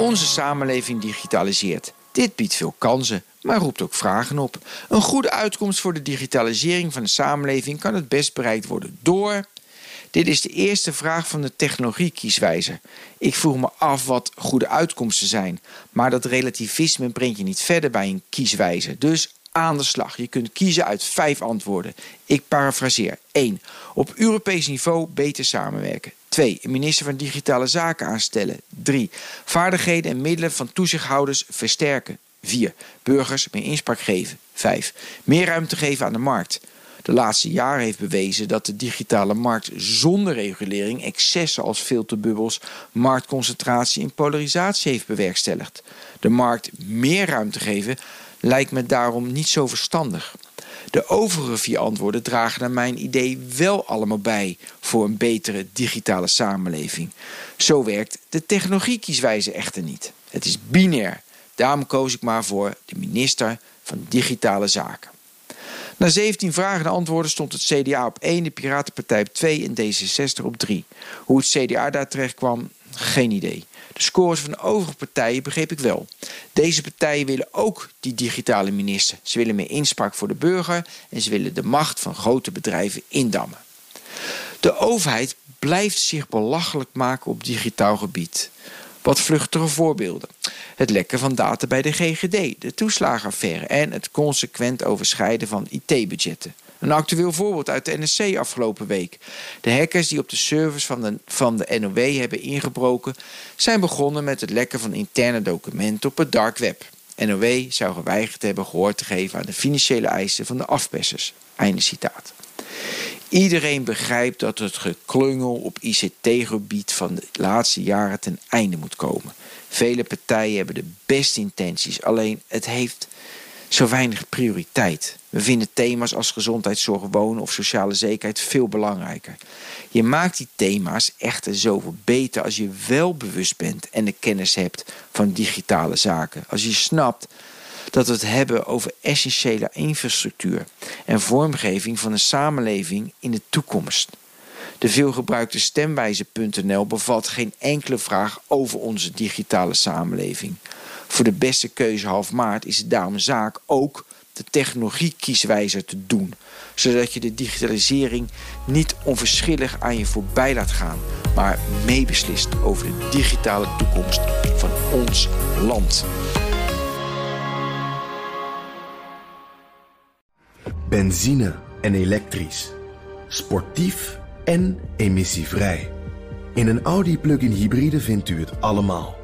Onze samenleving digitaliseert. Dit biedt veel kansen, maar roept ook vragen op. Een goede uitkomst voor de digitalisering van de samenleving kan het best bereikt worden door. Dit is de eerste vraag van de technologie-kieswijzer. Ik vroeg me af wat goede uitkomsten zijn, maar dat relativisme brengt je niet verder bij een kieswijzer. Dus aan de slag. Je kunt kiezen uit vijf antwoorden. Ik parafraseer. 1. Op Europees niveau beter samenwerken. 2. Een minister van Digitale Zaken aanstellen. 3. Vaardigheden en middelen van toezichthouders versterken. 4. Burgers meer inspraak geven. 5. Meer ruimte geven aan de markt. De laatste jaren heeft bewezen dat de digitale markt zonder regulering excessen als filterbubbels, marktconcentratie en polarisatie heeft bewerkstelligd. De markt meer ruimte geven lijkt me daarom niet zo verstandig. De overige vier antwoorden dragen naar mijn idee wel allemaal bij voor een betere digitale samenleving. Zo werkt de technologiekieswijze echter niet. Het is binair. Daarom koos ik maar voor de minister van Digitale Zaken. Na 17 vragen en antwoorden stond het CDA op 1, de Piratenpartij op 2 en D66 op 3. Hoe het CDA daar terecht kwam, geen idee. De scores van de overige partijen begreep ik wel. Deze partijen willen ook die digitale minister. Ze willen meer inspraak voor de burger en ze willen de macht van grote bedrijven indammen. De overheid blijft zich belachelijk maken op digitaal gebied. Wat vluchtige voorbeelden. Het lekken van data bij de GGD, de toeslagenaffaire en het consequent overschrijden van IT-budgetten. Een actueel voorbeeld uit de NSC afgelopen week. De hackers die op de servers van de, van de NOW hebben ingebroken, zijn begonnen met het lekken van interne documenten op het dark web. NOW zou geweigerd hebben gehoor te geven aan de financiële eisen van de afpersers. Einde citaat. Iedereen begrijpt dat het geklungel op ICT-gebied van de laatste jaren ten einde moet komen. Vele partijen hebben de beste intenties, alleen het heeft zo weinig prioriteit. We vinden thema's als gezondheidszorg, wonen of sociale zekerheid veel belangrijker. Je maakt die thema's echter zoveel beter als je wel bewust bent en de kennis hebt van digitale zaken. Als je snapt dat we het hebben over essentiële infrastructuur en vormgeving van een samenleving in de toekomst. De veelgebruikte stemwijze.nl bevat geen enkele vraag over onze digitale samenleving. Voor de beste keuze half maart is het daarom zaak ook de technologie kieswijzer te doen, zodat je de digitalisering niet onverschillig aan je voorbij laat gaan, maar meebeslist over de digitale toekomst van ons land. Benzine en elektrisch. Sportief en emissievrij. In een Audi plug-in hybride vindt u het allemaal.